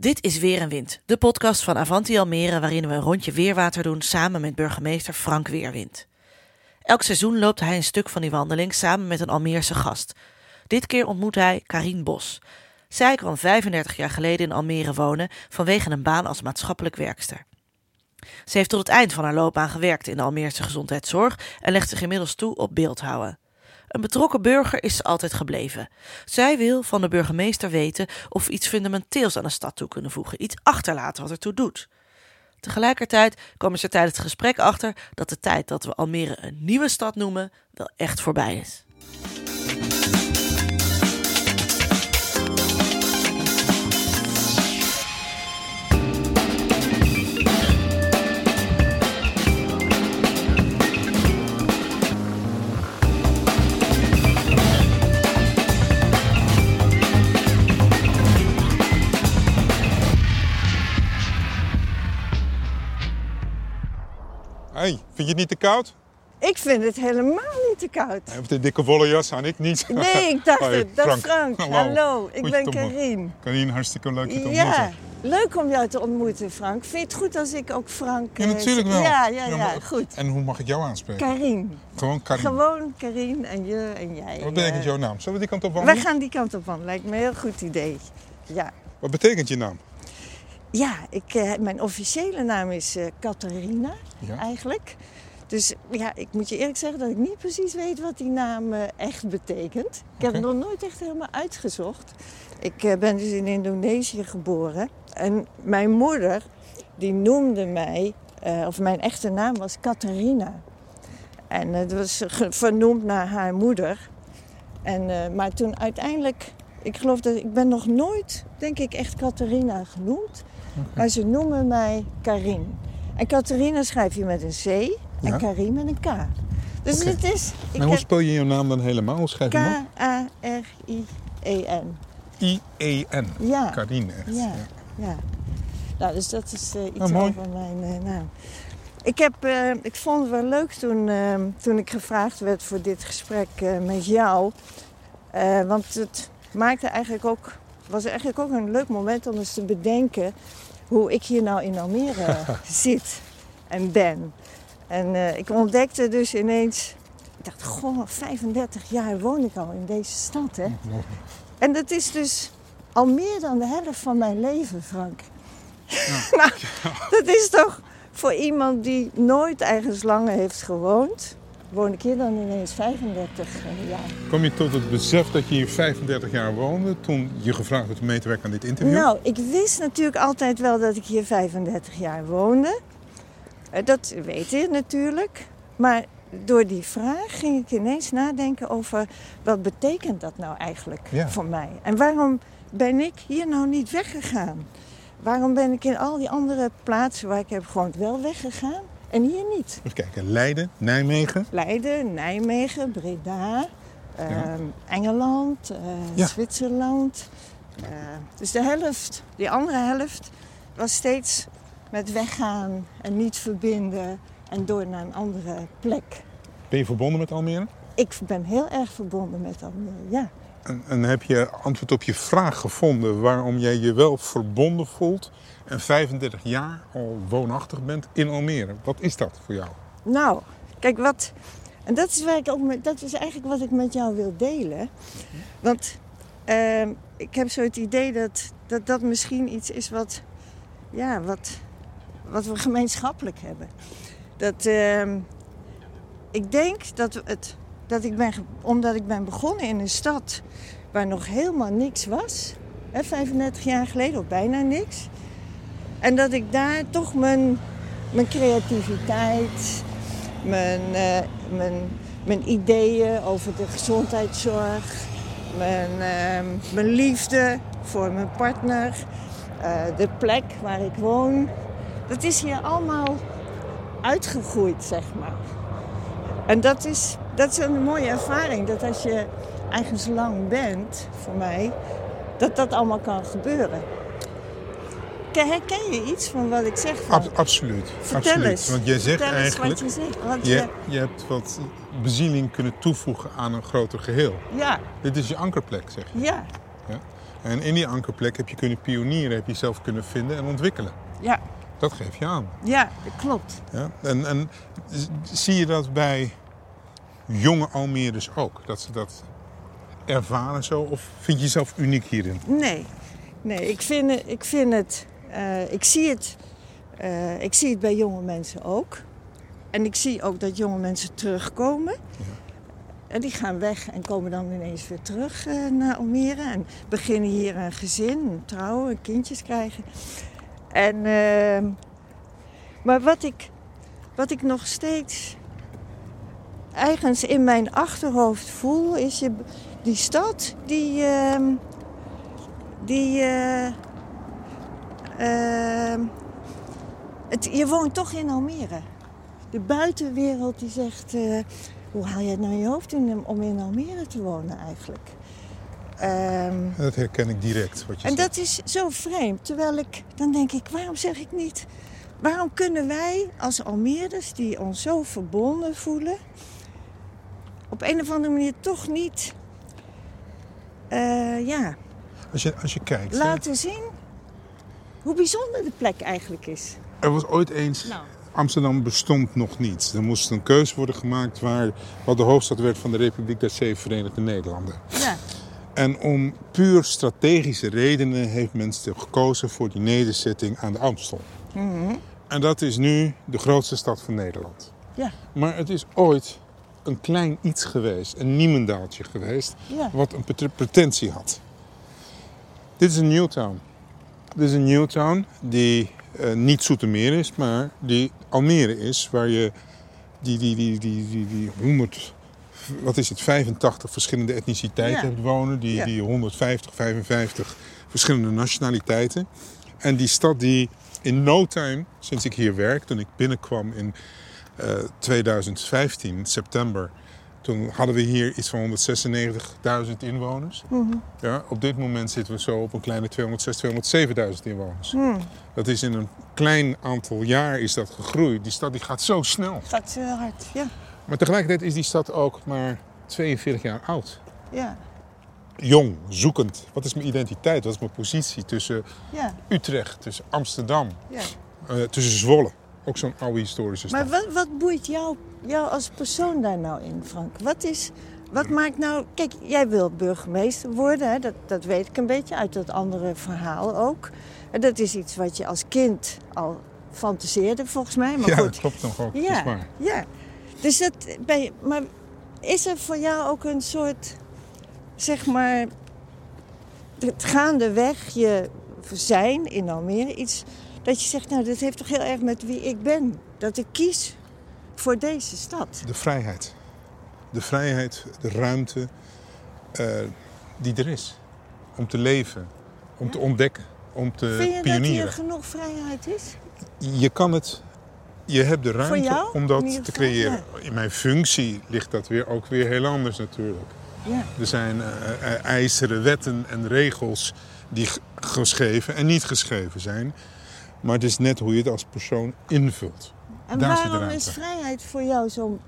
Dit is Weer en Wind, de podcast van Avanti Almere waarin we een rondje weerwater doen samen met burgemeester Frank Weerwind. Elk seizoen loopt hij een stuk van die wandeling samen met een Almeerse gast. Dit keer ontmoet hij Karien Bos. Zij kwam 35 jaar geleden in Almere wonen vanwege een baan als maatschappelijk werkster. Ze heeft tot het eind van haar loopbaan gewerkt in de Almeerse gezondheidszorg en legt zich inmiddels toe op beeldhouden. Een betrokken burger is ze altijd gebleven. Zij wil van de burgemeester weten of we iets fundamenteels aan de stad toe kunnen voegen, iets achterlaten wat ertoe doet. Tegelijkertijd komen ze tijdens het gesprek achter dat de tijd dat we Almere een nieuwe stad noemen wel echt voorbij is. Hey, vind je het niet te koud? Ik vind het helemaal niet te koud. Hij heeft de dikke wollen jas aan, ik niet. Nee, ik dacht het. Dat is Frank. Hallo. Hallo, ik ben Goeiedag. Karien. Karien, hartstikke leuk je te Ja, ontmoeten. leuk om jou te ontmoeten, Frank. Vind je het goed als ik ook Frank... Ja, eh, natuurlijk wel. Ja, ja, ja, goed. En hoe mag ik jou aanspreken? Karien. Gewoon Karien. Gewoon Karien en je en jij. Wat betekent jouw naam? Zullen we die kant op Wij wandelen? gaan die kant op van. Lijkt me een heel goed idee. Ja, Wat betekent je naam? Ja ik, eh, mijn officiële naam is eh Catharina, Ja. eigenlijk. Dus ja, ik moet je eerlijk zeggen dat ik niet precies weet wat die naam eh, echt betekent. Ik heb Oké. het nog nooit echt helemaal uitgezocht. Ik ben dus in Indonesië geboren. En mijn moeder, die noemde mij, of mijn echte naam was Catharina. En het was vernoemd naar haar moeder. En, maar toen uiteindelijk, ik geloof dat ik ben nog nooit, denk ik, echt Catharina genoemd. Maar ze noemen mij Karin. En Catharina schrijf je met een C en Ja. Karin met een K. Dus het is ik Maar hoe spel je je naam dan helemaal? Hoe schrijf je hem op? K-A-R-I-E-N. I-E-N. Ja. Karien echt. Ja. Ja. Nou, dus dat is eh, iets Ah, mooi. over mijn eh, naam. Ik, heb, eh, ik vond het wel leuk toen, eh, toen ik gevraagd werd voor dit gesprek met jou. Want het maakte eigenlijk ook, was eigenlijk ook een leuk moment om eens te bedenken hoe ik hier nou in Almere zit en ben. En eh, ik ontdekte dus ineens, ik dacht, goh, 35 jaar woon ik al in deze stad, hè. En dat is dus al meer dan de helft van mijn leven, Frank. nou, dat is toch voor iemand die nooit ergens langer heeft gewoond, woon ik hier dan ineens 35 jaar. Kom je tot het besef dat je hier 35 jaar woonde toen je gevraagd werd om mee te werken aan dit interview? Nou, ik wist natuurlijk altijd wel dat ik hier 35 jaar woonde. Eh, Dat weet je natuurlijk. Maar door die vraag ging ik ineens nadenken over wat betekent dat nou eigenlijk Ja. voor mij? En waarom ben ik hier nou niet weggegaan? Waarom ben ik in al die andere plaatsen waar ik heb gewoond wel weggegaan en hier niet? Even kijken, Leiden, Nijmegen. Leiden, Nijmegen, Breda, Ja. ehm, Engeland, eh, Ja. Zwitserland. Eh, dus de helft, die andere helft, was steeds met weggaan en niet verbinden en door naar een andere plek. Ben je verbonden met Almere? Ik ben heel erg verbonden met Almere, ja. En, en heb je antwoord op je vraag gevonden waarom jij je wel verbonden voelt en 35 jaar al woonachtig bent in Almere? Wat is dat voor jou? Nou, kijk wat. En dat is, waar ik ook met, dat is eigenlijk wat ik met jou wil delen. Want ehm, ik heb zo het idee dat, dat dat misschien iets is wat, ja, wat, wat we gemeenschappelijk hebben. Dat, ehm, ik denk dat, het, dat ik ben, omdat ik ben begonnen in een stad waar nog helemaal niks was, hè, 35 jaar geleden, of bijna niks. En dat ik daar toch mijn, mijn creativiteit, mijn, eh, mijn, mijn ideeën over de gezondheidszorg, mijn, eh, mijn liefde voor mijn partner, eh, de plek waar ik woon. Dat is hier allemaal uitgegroeid, zeg maar. En dat is, dat is een mooie ervaring, dat als je ergens lang bent, voor mij, dat dat allemaal kan gebeuren. Ke- Herken je iets van wat ik zeg? Ab- absoluut. Vertel absoluut. eens. Want jij zegt Vertel eigenlijk, wat je zegt. Want je, je, hebt wat bezieling kunnen toevoegen aan een groter geheel. ja, Dit is je ankerplek, zeg je. ja. En in die ankerplek heb je kunnen pionieren, heb je jezelf kunnen vinden en ontwikkelen. Ja, Dat geef je aan. ja, dat klopt. Ja? En, en zie je dat bij jonge Almeerders ook? Dat ze dat ervaren zo? Of vind je jezelf uniek hierin? Nee, nee ik, vind ik vind het, eh, ik zie het, eh, ik zie het bij jonge mensen ook. En ik zie ook dat jonge mensen terugkomen. En die gaan weg en komen dan ineens weer terug eh, naar Almere. En beginnen hier een gezin, trouwen, kindjes krijgen. En, ehm, maar wat ik, wat ik nog steeds ergens in mijn achterhoofd voel, is je, die stad die. ehm, die. Eh, ehm, het, je woont toch in Almere. De buitenwereld die zegt. eh, hoe haal je het nou in je hoofd in, om in Almere te wonen eigenlijk? Ehm, Dat herken ik direct. Wat je en zegt. dat is zo vreemd. Terwijl ik, dan denk ik, waarom zeg ik niet... Waarom kunnen wij als Almeerders, die ons zo verbonden voelen... op een of andere manier toch niet... eh, ja, Als je, als je kijkt. hè, laten zien hoe bijzonder de plek eigenlijk is. Er was ooit eens. Nou. Amsterdam bestond nog niet. Er moest een keuze worden gemaakt waar wat de hoofdstad werd van de Republiek der Zeven Verenigde Nederlanden. Ja, En om puur strategische redenen heeft men gekozen voor die nederzetting aan de Amstel. En dat is nu de grootste stad van Nederland. ja, Maar het is ooit een klein iets geweest, een niemendaaltje geweest, ja. wat een pret- pretentie had. Dit is een Newtown. Dit is een Newtown die eh, niet Zoetermeer is, maar die Almere is, waar je die, die, die, die, die, die 100, wat is het, 85 verschillende etniciteiten Ja. hebt wonen, die, Ja. die 150, 55 verschillende nationaliteiten. En die stad die in no time, sinds ik hier werk, toen ik binnenkwam in eh, 2015, september, toen hadden we hier iets van 196.000 inwoners. Ja, op dit moment zitten we zo op een kleine 206, 207.000 inwoners. Dat is in een klein aantal jaar is dat gegroeid. Die stad die gaat zo snel. Gaat zo hard, ja. Maar tegelijkertijd is die stad ook maar 42 jaar oud. Ja, Jong, zoekend. Wat is mijn identiteit? Wat is mijn positie tussen ja, Utrecht, tussen Amsterdam, ja. eh, tussen Zwolle? Ook zo'n oude historische stad. Maar wat, wat boeit jou, jou als persoon daar nou in, Frank? Wat, is, wat maakt nou... Kijk, jij wil burgemeester worden, hè? Dat, dat weet ik een beetje uit dat andere verhaal ook. En dat is iets wat je als kind al fantaseerde, volgens mij. Maar ja, goed, dat klopt nog ook. Dat ja, waar. ja. Dus dat ben je, maar is er voor jou ook een soort, zeg maar, het gaandeweg je zijn in Almere iets dat je zegt, nou, dit heeft toch heel erg met wie ik ben. Dat ik kies voor deze stad. De vrijheid. De vrijheid, de ruimte eh, die er is. Om te leven, om te ontdekken, om te Vind je dat pionieren. hier genoeg vrijheid is? Je kan het, je hebt de ruimte om dat te creëren. In mijn functie ligt dat weer ook weer heel anders natuurlijk. Ja. Er zijn eh, eh, ijzeren wetten en regels die geschreven en niet geschreven zijn. Maar het is net hoe je het als persoon invult. En waarom is vrijheid voor jou zo'n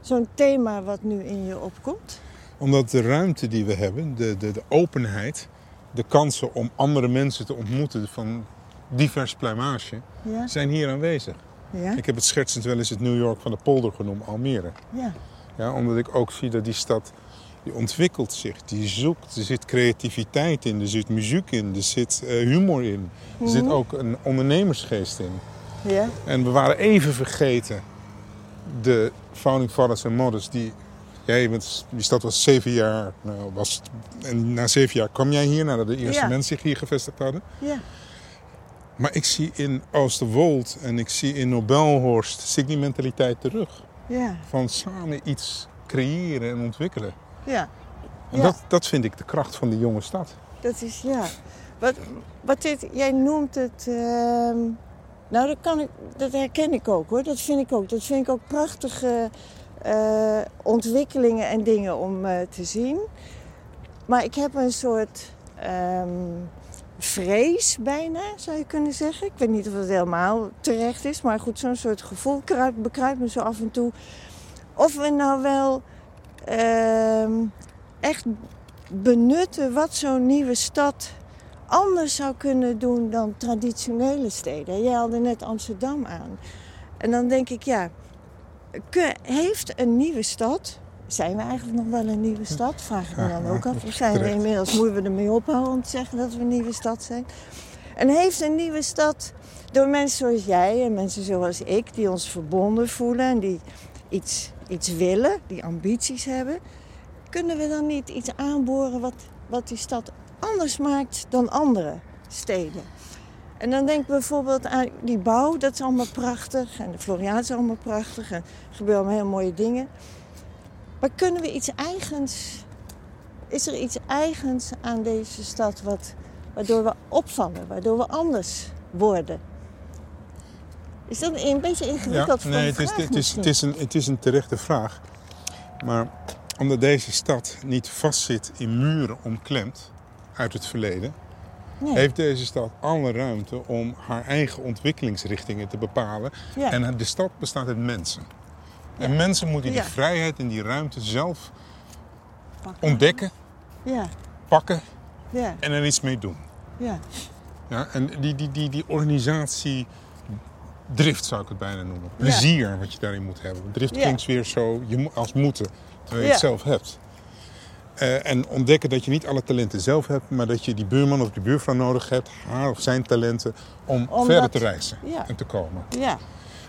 zo'n thema wat nu in je opkomt? Omdat de ruimte die we hebben, de, de, de openheid, de kansen om andere mensen te ontmoeten van divers pluimage, Ja, zijn hier aanwezig. ja, Ik heb het schertsend wel eens het New York van de polder genoemd, Almere. ja. Ja, omdat ik ook zie dat die stad die ontwikkelt zich, die zoekt. Er zit creativiteit in, er zit muziek in, er zit eh, humor in. Er zit ook een ondernemersgeest in. Ja. En we waren even vergeten de founding fathers en mothers die... Jij bent, die stad was zeven jaar, nou, was, en na zeven jaar kwam jij hier nadat de eerste Ja. mensen zich hier gevestigd hadden. ja. Maar ik zie in Oosterwold en ik zie in Nobelhorst zie ik die mentaliteit terug. ja. Van samen iets creëren en ontwikkelen. ja. En Ja. dat, dat vind ik de kracht van die jonge stad. Dat is ja. Wat, wat dit, jij noemt het. ehm, nou, dat, kan ik, dat herken ik ook hoor. Dat vind ik ook. Dat vind ik ook prachtige eh, ontwikkelingen en dingen om eh, te zien. Maar ik heb een soort ehm, vrees bijna, zou je kunnen zeggen. Ik weet niet of het helemaal terecht is, maar goed, zo'n soort gevoel kruipt, bekruipt me zo af en toe. Of we nou wel ehm, echt benutten wat zo'n nieuwe stad anders zou kunnen doen dan traditionele steden. Jij haalde net Amsterdam aan. En dan denk ik, ja, heeft een nieuwe stad. Zijn we eigenlijk nog wel een nieuwe stad? Vraag ik me dan ook af. Of zijn we inmiddels, moeten we ermee ophouden om te zeggen dat we een nieuwe stad zijn? En heeft een nieuwe stad door mensen zoals jij en mensen zoals ik, die ons verbonden voelen en die iets, iets willen, die ambities hebben, kunnen we dan niet iets aanboren wat, wat die stad anders maakt dan andere steden? En dan denk ik bijvoorbeeld aan die bouw, dat is allemaal prachtig. En de Floriade is allemaal prachtig. En er gebeuren allemaal heel mooie dingen. Maar kunnen we iets eigens... Is er iets eigens aan deze stad wat, waardoor we opvallen? Waardoor we anders worden? Is dat een beetje ingewikkeld voor nee, het is, het, is, het, is een, het is een terechte vraag. Maar omdat deze stad niet vastzit in muren omklemd uit het verleden, Nee. heeft deze stad alle ruimte om haar eigen ontwikkelingsrichtingen te bepalen. Ja. En de stad bestaat uit mensen. En mensen moeten die vrijheid en die ruimte zelf Pakken. ontdekken, Ja, pakken ja, en er iets mee doen. ja. Ja, en die, die, die, die organisatie drift zou ik het bijna noemen. Plezier wat je daarin moet hebben. Drift Ja. klinkt weer zo je als moeten, terwijl je Ja. het zelf hebt. Eh, en ontdekken dat je niet alle talenten zelf hebt, maar dat je die buurman of die buurvrouw nodig hebt, haar of zijn talenten, om verder te reizen ja. en te komen. ja.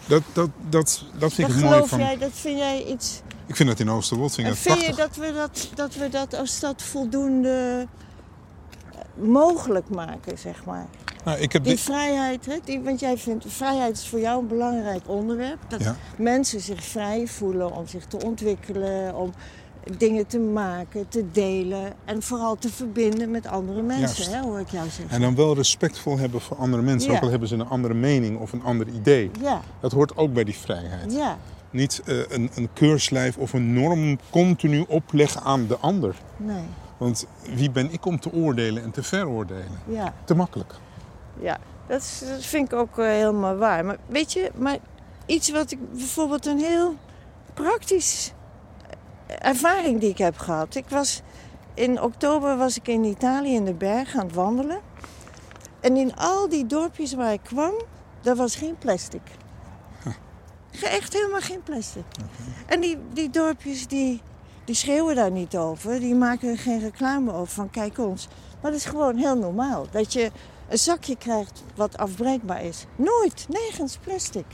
Dat, dat, dat, dat vind Dat ik het geloof van. jij, dat vind jij iets... Ik vind dat in Oosterwold En het vind je dat we dat, dat we dat als stad voldoende eh, mogelijk maken, zeg maar? Nou, ik heb Die vrijheid, hè, die, want jij vindt vrijheid is voor jou een belangrijk onderwerp. Dat Ja. mensen zich vrij voelen om zich te ontwikkelen, om dingen te maken, te delen en vooral te verbinden met andere mensen, hè, hoor ik jou zeggen. en dan wel respectvol hebben voor andere mensen, Ja. ook al hebben ze een andere mening of een ander idee. Ja, Dat hoort ook bij die vrijheid. ja, Niet eh, een, een keurslijf of een norm continu opleggen aan de ander. nee, Want wie ben ik om te oordelen en te veroordelen? ja. Te makkelijk. Ja, dat, is- dat vind ik ook eh, helemaal waar. Maar weet je, maar iets wat ik bijvoorbeeld een heel praktisch ervaring die ik heb gehad. Ik was in oktober was ik in Italië in de bergen aan het wandelen. En in al die dorpjes waar ik kwam, daar was geen plastic. Echt helemaal geen plastic. En die, die dorpjes die, die schreeuwen daar niet over. Die maken er geen reclame over van kijk ons. Maar dat is gewoon heel normaal. Dat je een zakje krijgt wat afbreekbaar is. Nooit, nergens plastic.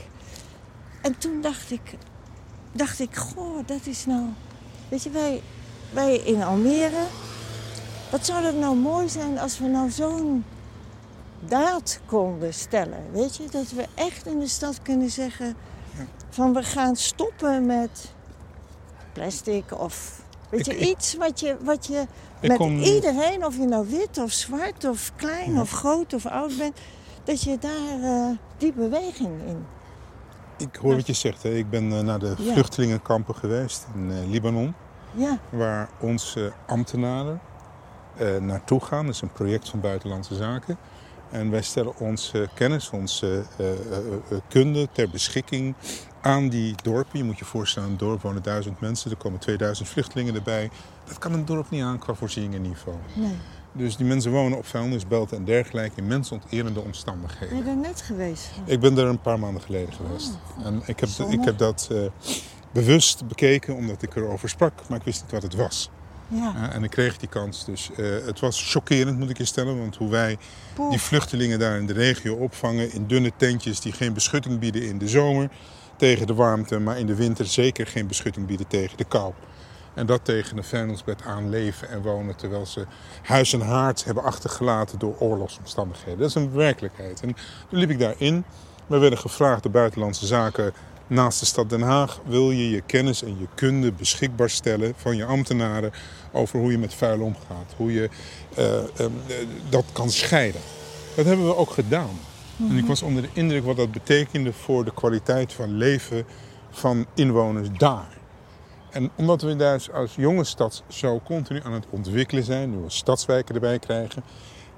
En toen dacht ik, dacht ik, goh, dat is nou... Weet je, wij, wij in Almere... Wat zou dat nou mooi zijn als we nou zo'n daad konden stellen. Weet je, dat we echt in de stad kunnen zeggen... van we gaan stoppen met plastic of... Weet je, ik- iets wat je, wat je met kom- iedereen, of je nou wit of zwart of klein of groot of oud bent, dat je daar eh, die beweging in. Ik hoor wat je zegt. Hè. Ik ben eh, naar de Ja. vluchtelingenkampen geweest in eh, Libanon. Ja, Waar onze ambtenaren eh, naartoe gaan. Dat is een project van Buitenlandse Zaken. En wij stellen onze kennis, onze eh, eh, kunde ter beschikking aan die dorpen. Je moet je voorstellen, een dorp wonen duizend mensen. Er komen 2000 vluchtelingen erbij. Dat kan een dorp niet aan qua voorzieningenniveau. nee. Dus die mensen wonen op vuilnisbelten en dergelijke in mensonterende omstandigheden. Ben je daar net geweest? Ik ben er een paar maanden geleden geweest. en ik heb, zonnig. ik heb dat bewust bekeken omdat ik erover sprak, maar ik wist niet wat het was. Ja. Eh, en ik kreeg die kans. Dus eh, het was chockerend, moet ik je stellen. Want hoe wij die vluchtelingen daar in de regio opvangen in dunne tentjes die geen beschutting bieden in de zomer tegen de warmte, maar in de winter zeker geen beschutting bieden tegen de kou. En dat tegen een vuilnisbed aan leven en wonen terwijl ze huis en haard hebben achtergelaten door oorlogsomstandigheden. Dat is een werkelijkheid. En toen liep ik daarin. We werden gevraagd door Buitenlandse Zaken naast de stad Den Haag. Wil je je kennis en je kunde beschikbaar stellen van je ambtenaren over hoe je met vuil omgaat. Hoe je eh, eh, dat kan scheiden. Dat hebben we ook gedaan. En ik was onder de indruk wat dat betekende voor de kwaliteit van leven van inwoners daar. En omdat we daar als jonge stad zo continu aan het ontwikkelen zijn, nu we stadswijken erbij krijgen,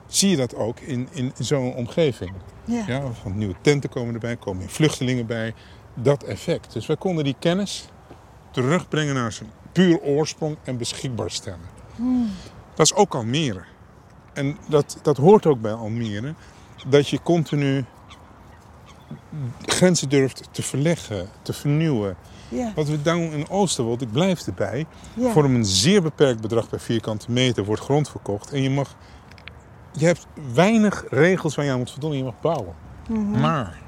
zie je dat ook in, in zo'n omgeving. Ja. Ja, van nieuwe tenten komen erbij, komen vluchtelingen bij. Dat effect. Dus wij konden die kennis terugbrengen naar zijn puur oorsprong en beschikbaar stellen. Dat is ook Almere. En dat, dat hoort ook bij Almere. Dat je continu grenzen durft te verleggen, te vernieuwen. Wat we doen in Oosterwold, ik blijf erbij. Voor een zeer beperkt bedrag per vierkante meter wordt grond verkocht. En je mag. Je hebt weinig regels waar je aan moet voldoen en je mag bouwen. Mhm. Maar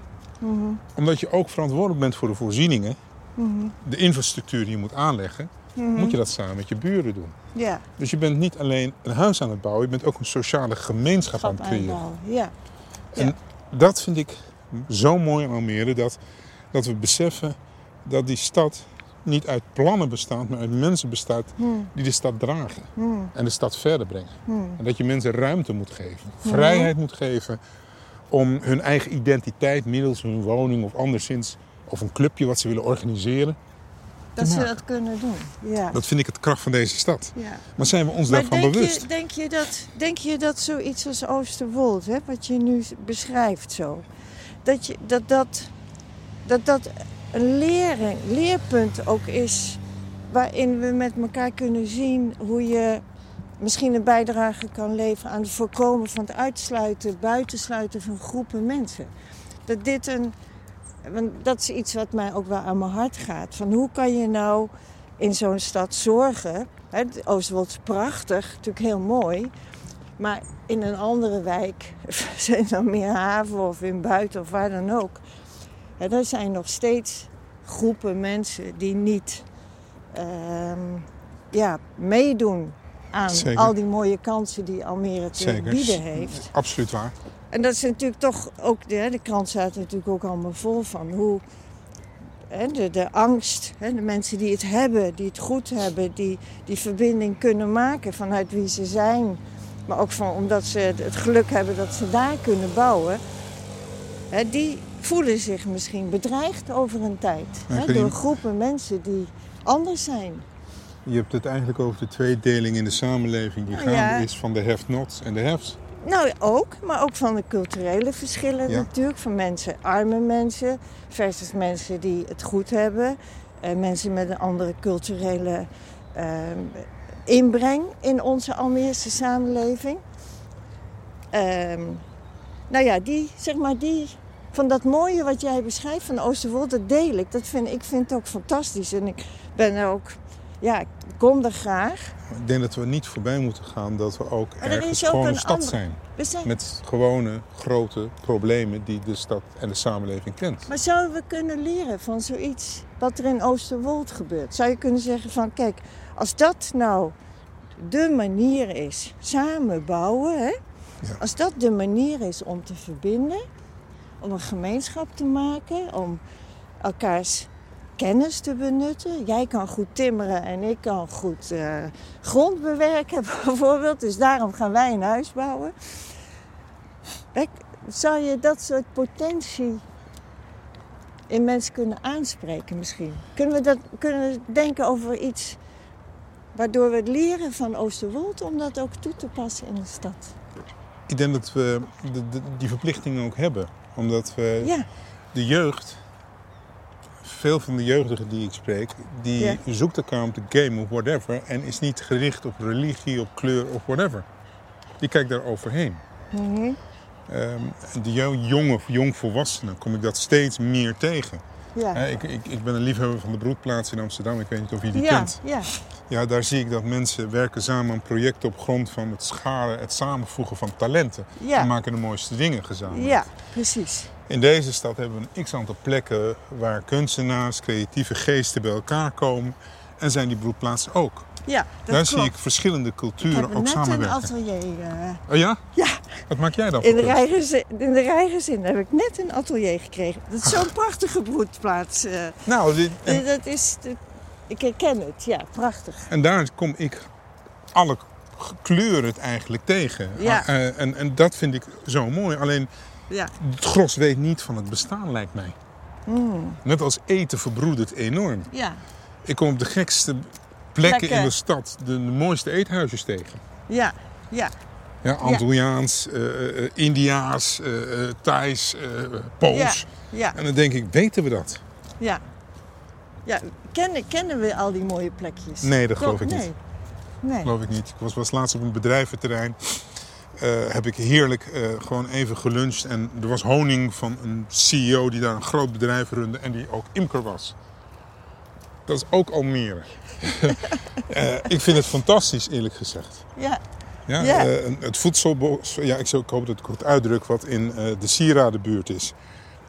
omdat je ook verantwoordelijk bent voor de voorzieningen, Mhm. de infrastructuur die je moet aanleggen, moet je dat samen met je buren doen. Ja. Dus je bent niet alleen een huis aan het bouwen, je bent ook een sociale gemeenschap aan het creëren. Ja. En dat vind ik zo mooi aan Almere, dat, dat we beseffen dat die stad niet uit plannen bestaat, maar uit mensen bestaat Hmm. die de stad dragen Hmm. en de stad verder brengen. Hmm. En dat je mensen ruimte moet geven, vrijheid moet geven om hun eigen identiteit middels hun woning of anderszins, of een clubje wat ze willen organiseren. Dat ze dat kunnen doen. Ja. Dat vind ik het kracht van deze stad. ja. Maar zijn we ons Maar daarvan denk bewust? je, denk, je dat, denk je dat zoiets als Oosterwold, hè, wat je nu beschrijft zo, dat je, dat, dat, dat, dat een lering, leerpunt ook is waarin we met elkaar kunnen zien hoe je misschien een bijdrage kan leveren aan het voorkomen van het uitsluiten, buitensluiten van groepen mensen. Dat dit een, want dat is iets wat mij ook wel aan mijn hart gaat. Van hoe kan je nou in zo'n stad zorgen Hè, Oosterwold is prachtig, natuurlijk heel mooi. Maar in een andere wijk, zijn dan meer haven of in buiten of waar dan ook. Hè, daar zijn nog steeds groepen mensen die niet ehm, ja, meedoen aan Zeker. al die mooie kansen die Almere te Zeker. bieden heeft. Absoluut waar. En dat is natuurlijk toch ook, de, de krant staat natuurlijk ook allemaal vol van hoe de, de angst, de mensen die het hebben, die het goed hebben, die die verbinding kunnen maken vanuit wie ze zijn. Maar ook van, omdat ze het geluk hebben dat ze daar kunnen bouwen. Die voelen zich misschien bedreigd over een tijd. Door groepen mensen die anders zijn. Je hebt het eigenlijk over de tweedeling in de samenleving die Nou gaande ja. is van de have-nots en de haves. Nou, ook, maar ook van de culturele verschillen Ja. natuurlijk. Van mensen, arme mensen versus mensen die het goed hebben. Eh, mensen met een andere culturele ehm, inbreng in onze Almeerse samenleving. Ehm, nou ja, die, zeg maar, die, van dat mooie wat jij beschrijft van Oosterwold, dat deel ik. Dat vind, ik vind het ook fantastisch. En ik ben er ook, ja, ik kom er graag. Ik denk dat we niet voorbij moeten gaan dat we ook Maar er ergens gewoon een een stad andere- zijn. Met gewone, grote problemen die de stad en de samenleving kent. Maar zouden we kunnen leren van zoiets wat er in Oosterwold gebeurt? Zou je kunnen zeggen van, kijk, als dat nou de manier is, samen bouwen, hè? Ja. als dat de manier is om te verbinden, om een gemeenschap te maken, om elkaars kennis te benutten. Jij kan goed timmeren en ik kan goed eh, grond bewerken bijvoorbeeld, dus daarom gaan wij een huis bouwen. Kijk, zou je dat soort potentie in mensen kunnen aanspreken misschien? Kunnen we, dat, kunnen we denken over iets waardoor we het leren van Oosterwold om dat ook toe te passen in de stad? Ik denk dat we de, de- die verplichting ook hebben. Omdat we Ja, de jeugd, veel van de jeugdigen die ik spreek, die zoekt elkaar op de game of whatever. En is niet gericht op religie, op kleur of whatever. Die kijkt daar overheen. Mhm. Ehm, de jo- jonge, jongvolwassenen kom ik dat steeds meer tegen. ja. Ik, ik, ik ben een liefhebber van de Broedplaats in Amsterdam. Ik weet niet of je die ja, kent. ja, Ja, daar zie ik dat mensen werken samen aan projecten op grond van het scharen, het samenvoegen van talenten. Ja. En maken de mooiste dingen gezamenlijk. ja, precies. In deze stad hebben we een x-aantal plekken waar kunstenaars, creatieve geesten bij elkaar komen. En zijn die broedplaatsen ook. Ja, dat daar zie ik verschillende Ik culturen heb ook net een atelier. eh, Oh ja? ja, Wat maak jij dan in de, kunst? Rijgenzin, in de Rijgenzin heb ik net een atelier gekregen. Dat is zo'n prachtige broedplaats. eh. Nou, dit, en, Eh, dat is, de- ik herken het, ja, prachtig. en daar kom ik alle kleuren het eigenlijk tegen. Ja. Ah, en, en dat vind ik zo mooi. Alleen Ja. het gros weet niet van het bestaan, lijkt mij. Mm, Net als eten verbroedert enorm. ja, Ik kom op de gekste plekken, in de stad de, de mooiste eethuisjes tegen. ja, ja. Ja, Antilliaans, eh, eh, Indiaas, eh, eh, Thais, eh, Pools. Ja, En dan denk ik, weten we dat? ja. Ja, kennen, kennen we al die mooie plekjes? Nee, dat Toch? geloof ik niet. Nee. Nee. Geloof ik niet. Ik was, was laatst op een bedrijventerrein. Eh, heb ik heerlijk eh, gewoon even geluncht. En er was honing van een CEO die daar een groot bedrijf runde en die ook imker was. Dat is ook Almere. Eh, ik vind het fantastisch, eerlijk gezegd. Ja, Ja, Ja. het voedselbos, ja, ik, zou- ik hoop dat ik het uitdruk wat in de Sieradenbuurt is.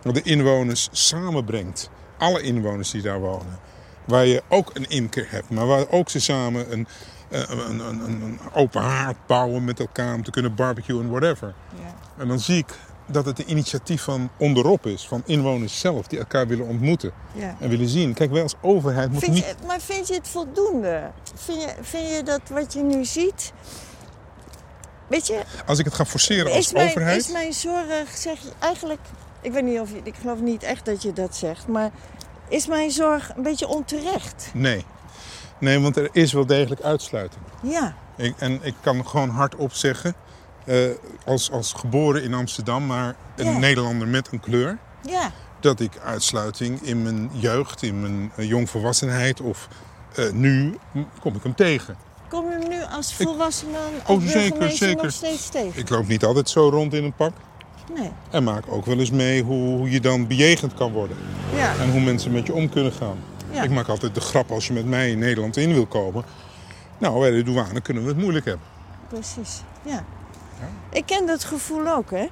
Wat de inwoners samenbrengt. Alle inwoners die daar wonen. Waar je ook een imker hebt, maar waar ook ze samen een, een, een, een, open haard bouwen met elkaar om te kunnen barbecuen en whatever. ja. En dan zie ik dat het een initiatief van onderop is, van inwoners zelf die elkaar willen ontmoeten ja. en willen zien. Kijk, wij als overheid moeten niet. je, maar vind je het voldoende? Vind je, vind je dat wat je nu ziet... Weet je, Als ik het ga forceren als mijn, overheid. is mijn zorg, zeg je eigenlijk... Ik weet niet of je... Ik geloof niet echt dat je dat zegt, maar... Is mijn zorg een beetje onterecht? Nee. Nee, want er is wel degelijk uitsluiting. Ja, Ik, en ik kan gewoon hardop zeggen, eh, als, als geboren in Amsterdam, maar een Ja. Nederlander met een kleur, ja, dat ik uitsluiting in mijn jeugd, in mijn eh, jongvolwassenheid of eh, nu kom ik hem tegen. Kom je hem nu als volwassene Oh, als zeker, burgemeester zeker. nog steeds tegen? Ik loop niet altijd zo rond in een pak Nee, en maak ook wel eens mee hoe, hoe je dan bejegend kan worden ja, en hoe mensen met je om kunnen gaan. Ja. Ik maak altijd de grap als je met mij in Nederland in wil komen. Nou, bij de douane kunnen we het moeilijk hebben. precies. Ja. Ik ken dat gevoel ook, hè.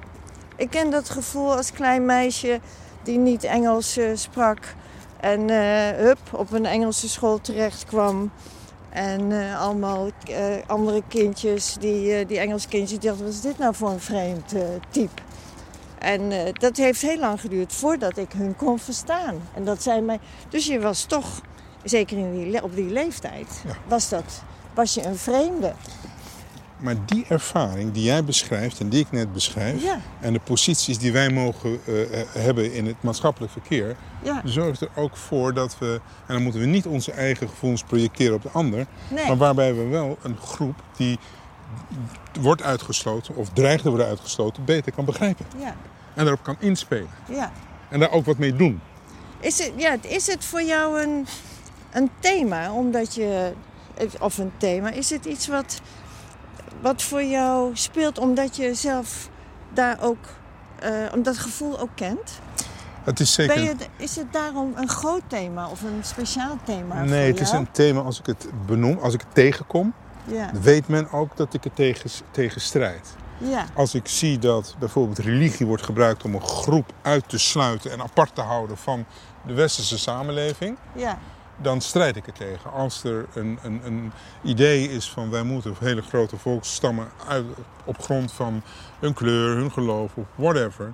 Ik ken dat gevoel als klein meisje die niet Engels eh, sprak. En eh, hup, op een Engelse school terecht kwam. En eh, allemaal andere kindjes, die, die Engelse kindjes, dachten, wat is dit nou voor een vreemd type? En eh, dat heeft heel lang geduurd voordat ik hun kon verstaan. En dat zijn mij... Dus je was toch, zeker in die, le- op die leeftijd, Ja. was, dat, was je een vreemde. Maar die ervaring die jij beschrijft en die ik net beschrijf... Ja, en de posities die wij mogen eh, eh, hebben in het maatschappelijk verkeer... ja. zorgt er ook voor dat we... en dan moeten we niet onze eigen gevoelens projecteren op de ander... Nee. maar waarbij we wel een groep die wordt uitgesloten... of dreigt te worden uitgesloten, beter kan begrijpen. Ja, En daarop kan inspelen. ja. En daar ook wat mee doen. Is het, ja, is het voor jou een, een thema? Omdat je, of een thema, is het iets wat, wat voor jou speelt omdat je zelf daar ook, eh, om dat gevoel ook kent? Het is zeker... Je, is het daarom een groot thema of een speciaal thema nee, het is een thema als ik het benoem, als ik het tegenkom... Ja, weet men ook dat ik het tegen, tegen strijd. ja, Als ik zie dat bijvoorbeeld religie wordt gebruikt om een groep uit te sluiten en apart te houden van de westerse samenleving, ja, dan strijd ik er tegen. Als er een, een, een idee is van wij moeten hele grote volksstammen uit, op grond van hun kleur, hun geloof of whatever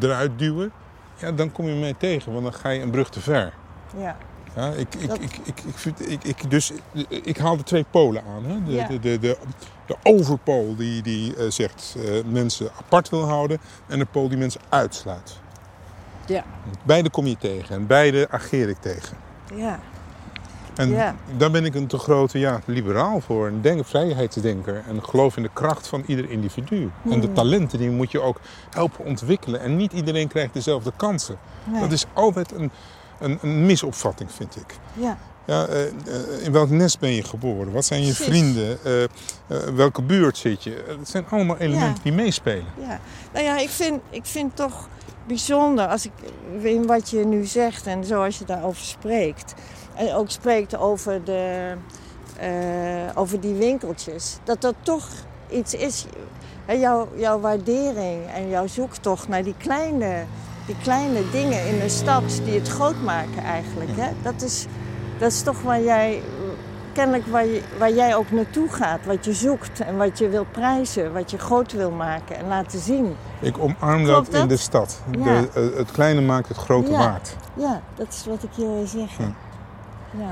eruit duwen, ja, dan kom je mee tegen, want dan ga je een brug te ver. ja, Ja, ik, ik, Dat- ik, ik, ik, ik, ik, dus, ik haal de twee polen aan. Hè? De, Ja. de, de, de, de overpool die, die eh, zegt eh, mensen apart wil houden en de pool die mensen uitsluit. ja, Beide kom je tegen en beide ageer ik tegen. ja, En Ja. daar ben ik een te grote ja, liberaal voor. Een denk, vrijheidsdenker. En geloof in de kracht van ieder individu. En de Hmm. talenten die moet je ook helpen ontwikkelen. En niet iedereen krijgt dezelfde kansen. nee, Dat is altijd een, een, een misopvatting, vind ik. ja, Ja, eh, eh, in welk nest ben je geboren? Wat zijn je Precies. vrienden? Eh, welke buurt zit je? Het zijn allemaal elementen Ja. die meespelen. Ja, nou ja, ik vind, ik vind toch bijzonder als ik in wat je nu zegt en zoals je daarover spreekt. En ook spreekt over, de, over die winkeltjes. Dat dat toch iets is, jouw, jouw waardering en jouw zoektocht naar die kleine, die kleine dingen in een stad die het groot maken eigenlijk. Hè? Dat, is, dat is toch waar jij, kennelijk waar, je, waar jij ook naartoe gaat. Wat je zoekt en wat je wil prijzen, wat je groot wil maken en laten zien. Ik omarm dat, in de stad. Ja. De, eh, het kleine maakt het grote Ja. waard. Ja, dat is wat ik je wil zeggen. Ja.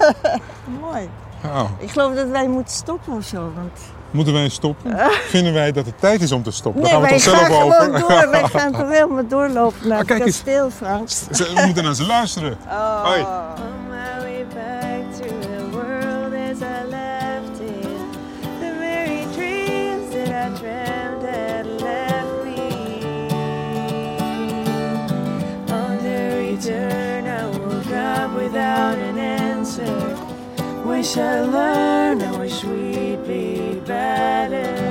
Mooi. Oh, Ik geloof dat wij moeten stoppen of zo. Want... moeten wij stoppen? Vinden wij dat het tijd is om te stoppen? Nee, Daar gaan wij we het gaan onszelf gewoon over. door. Wij gaan toch helemaal doorlopen naar Ah, het kasteel, Frank. Ze- We moeten naar ze luisteren. Oh. Hoi. On my way back to the world as I left it, the very dreams that I dreamt had left me. On the return, I woke up without an answer. Wish I learned I wish we'd be better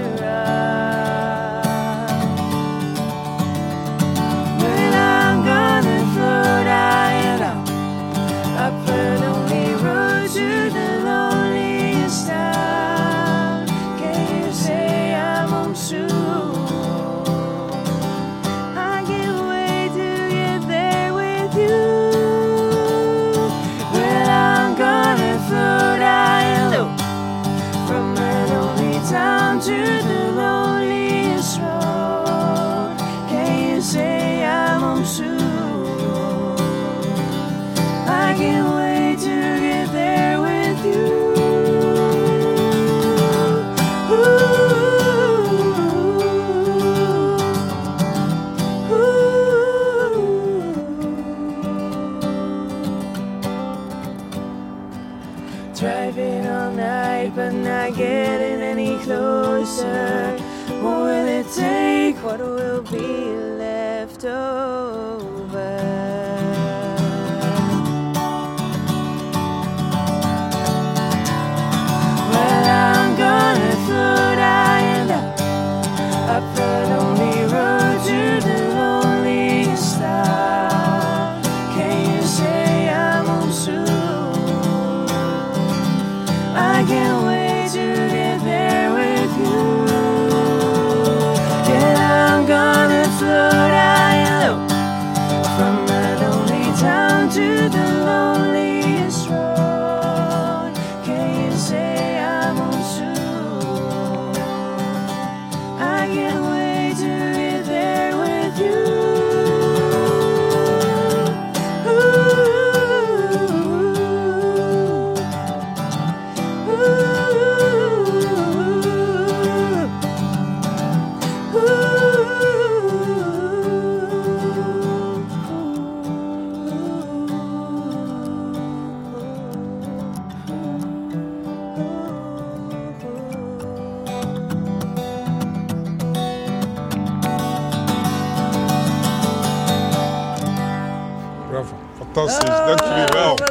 Fantastisch. Dank jullie wel. Oh, wat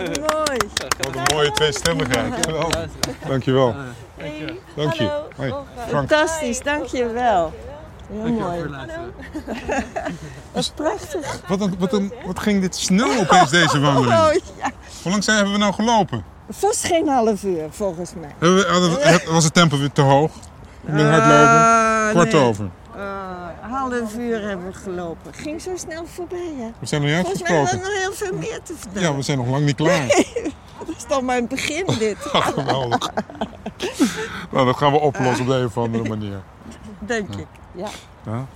mooi. Wat een mooie tweestemmigheid. Geweldig. Dank je wel. Dank je. Hoi. Fantastisch, dank je wel. Heel mooi. Dat is prachtig. Wat, een, wat, een, wat ging dit snel opeens deze wandeling? Oh, ja. Hoe lang zijn, hebben we nou gelopen? Vast geen half uur, volgens mij. Hebben we- hadden we- het- was het tempo weer te hoog? Met hardlopen? Ah, Kwart nee. over. Ah, half uur hebben we gelopen. Ging zo snel voorbij, hè? We zijn nog niet Volgens mij hadden we uitgesproken. nog heel veel meer te vertellen. Ja, we zijn nog lang niet klaar. Dat is toch maar een begin, dit. Geweldig. Nou, dat gaan we oplossen op de een of andere manier. Denk ik. Ja. Ja.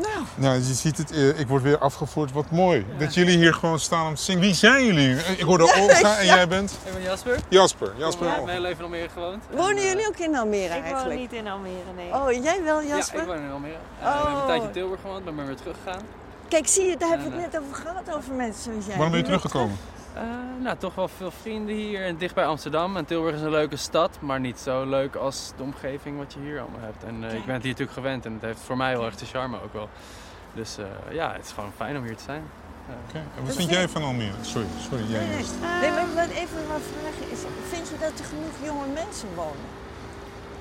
Nou, Nou, je ziet het, eh, ik word weer afgevoerd. Wat mooi. Dat jullie hier gewoon staan om te zingen. Wie zijn jullie? Ik hoorde Olga en Ja. jij bent? Ik ben Jasper. Jasper. Ik Jasper heb en mijn hele leven in Almere gewoond. wonen En, jullie ook in Almere Ik woon eigenlijk? niet in Almere, nee. Oh, jij wel, eh, Ja, Jasper? ik woon in Almere. Eh, ik heb Oh. een tijdje in Tilburg gewoond, ben maar weer teruggegaan. Kijk, zie je, daar hebben we het net over gehad, over mensen zoals jij. Waarom ben je teruggekomen? Eh, nou, toch wel veel vrienden hier en dicht bij Amsterdam. En Tilburg is een leuke stad, maar niet zo leuk als de omgeving wat je hier allemaal hebt. En eh, ik ben het hier natuurlijk gewend en het heeft voor mij heel erg de charme ook wel. Dus eh, ja, het is gewoon fijn om hier te zijn. Oké. En wat vind jij van Almere? Sorry, sorry. Jij Nee, nee. maar wat even wat vragen is, vind je dat er genoeg jonge mensen wonen?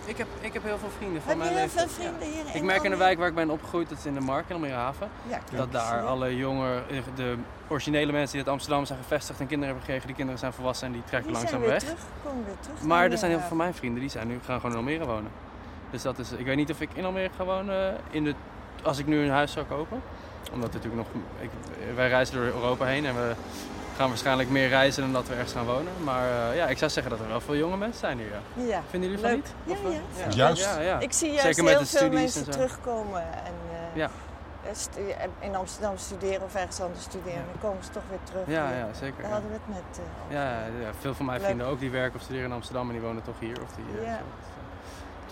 Ik heb, ik heb heel veel vrienden van Heb je mijn heel veel leeftijd. ja. vrienden hier Ik merk in de wijk waar ik ben opgegroeid, dat is in de Markt in Almere Haven. Ja, Dat daar je? alle jonge, de originele mensen die uit Amsterdam zijn gevestigd en kinderen hebben gekregen, die kinderen zijn volwassen en die trekken Die zijn langzaam weer weg. terug, komen weer terug. Maar er zijn heel veel van mijn vrienden die zijn nu gaan gewoon in Almere wonen. Dus dat is, ik weet niet of ik in Almere ga wonen in de, als ik nu een huis zou kopen. Omdat natuurlijk nog, ik, wij reizen door Europa heen en we gaan waarschijnlijk meer reizen dan dat we ergens gaan wonen. Maar eh, ja, ik zou zeggen dat er wel veel jonge mensen zijn hier. Ja. Ja. Vinden jullie van Leuk. niet? Ja, Of, eh, ja. Juist. Ja, ja. Ik zie juist Zeker met heel de veel studies mensen en zo. terugkomen en eh, Ja. in Amsterdam studeren of ergens anders studeren. Dan komen ze toch weer terug. Ja, hier. ja, zeker. Daar Ja. hadden we het net over. Ja, ja, veel van mijn Leuk. vrienden ook die werken of studeren in Amsterdam en die wonen toch hier. Of die, Ja. zo.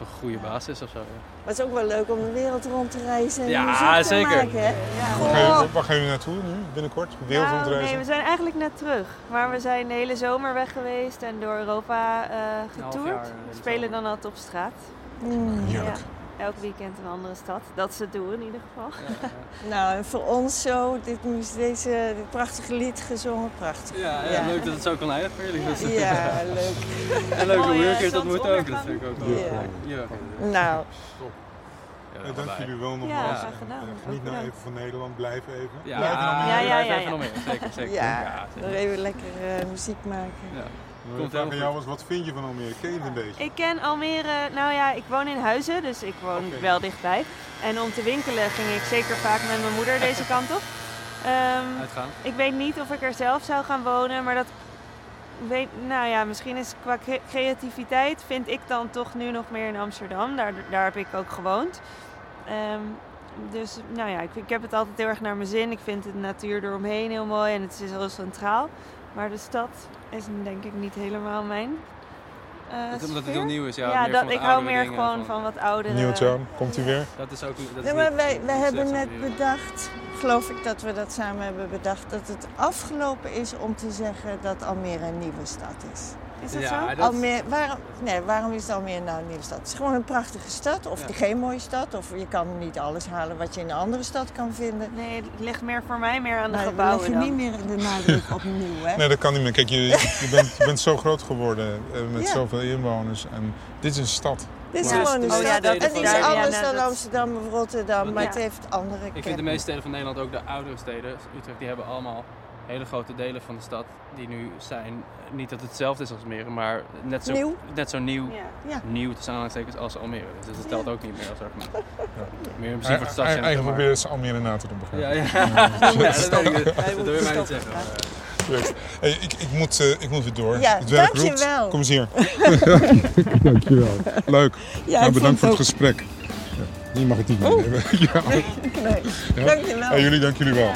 Toch een goede Ja. basis of zo. Ja. Maar het is ook wel leuk om de wereld rond te reizen en Ja, muziek te zeker. maken. Hè? Waar gaan jullie- Waar gaan jullie naartoe nu? Binnenkort? Wereld Nou, rondreizen? nee, we zijn eigenlijk net terug. Maar we zijn de hele zomer weg geweest en door Europa eh half getoerd. We spelen dan altijd op straat. Mm. Heerlijk. Ja. Elk weekend een andere stad. Dat ze het doen in ieder geval. Nou, en voor ons zo, dit, deze, dit prachtige lied gezongen, prachtig. Ja, ja, Ja. leuk dat het zo kan is- Ja, leuk. En leuk om weer een keer te ontmoeten ook. Dat vind ik ook wel Ja. leuk. Ja. Nou, Ja, Eh, dank jullie wel Ja, nogmaals. graag gedaan. Eh, Ook Geniet nou bedankt. even van Nederland. Blijf even. Ja, Blijf. Ja, ja, blijf ja, even ja. nog meer. Zeker, zeker. ja, zeker. nog even lekker eh, muziek maken. Komt vraag aan jou was, wat vind je van Almere? Ken je van deze? Ik ken Almere, nou ja, ik woon in Huizen, dus ik woon wel dichtbij. En om te winkelen ging ik zeker vaak met mijn moeder deze kant op. Ehm, Uitgaan. ik weet niet of ik er zelf zou gaan wonen, maar dat weet, nou ja, misschien is qua cre- creativiteit vind ik dan toch nu nog meer in Amsterdam. Daar, daar heb ik ook gewoond. Ehm, dus nou ja, ik, ik heb het altijd heel erg naar mijn zin. Ik vind de natuur eromheen heel mooi en het is heel centraal. Maar de stad is denk ik niet helemaal mijn. eh, Dat- Omdat het heel nieuw is, ja. Ja, meer dat, van ik hou meer dingen, gewoon van wat oudere... Newtown, komt u weer? Dat is ook... Dat is Ja, maar niet- wij, wij hebben net bedacht, geloof ik dat we dat samen hebben bedacht, dat het afgelopen is om te zeggen dat Almere een nieuwe stad is. Is dat Ja, zo? dat- Almere, waarom, nee, waarom is Almere nou een nieuwe stad? Het is gewoon een prachtige stad, of Ja. geen mooie stad, of je kan niet alles halen wat je in een andere stad kan vinden. Nee, het ligt meer voor mij meer aan de Maar gebouwen leggen dan. niet meer de nadruk op nieuw, hè? Nee, dat kan niet meer. Kijk, je, je, bent, je bent zo groot geworden eh, met Ja. zoveel inwoners. En dit is een stad. Dit is Ja, gewoon een Oh ja, stad. dat het is anders dan dat- Amsterdam of Rotterdam, maar Ja. het heeft andere Ik vind de meeste steden van Nederland, ook de oudere steden, Utrecht, die hebben allemaal hele grote delen van de stad die nu zijn. Niet dat het hetzelfde is als Almere, maar net zo Nieuw. Net zo nieuw, Ja. Ja. nieuw tussen aanhalingstekens als Almere. Dus dat telt ook niet meer als argument. Meer in principe voor de stad. ei- Eigenlijk proberen ze Almere na te doen, begrijp Ja, ik. ja. ja, dat weet ik. Hij Dat moet wil je mij niet zeggen. Hey, ik, ik, moet, eh, ik moet weer door. Ja, het werk dankjewel. roept. Kom eens hier. dankjewel. Leuk. Ja, nou, bedankt voor het gesprek. Ja, hier mag ik niet meenemen. ja. Nee, Ja. dankjewel. Hey, jullie, dank jullie wel. Ja.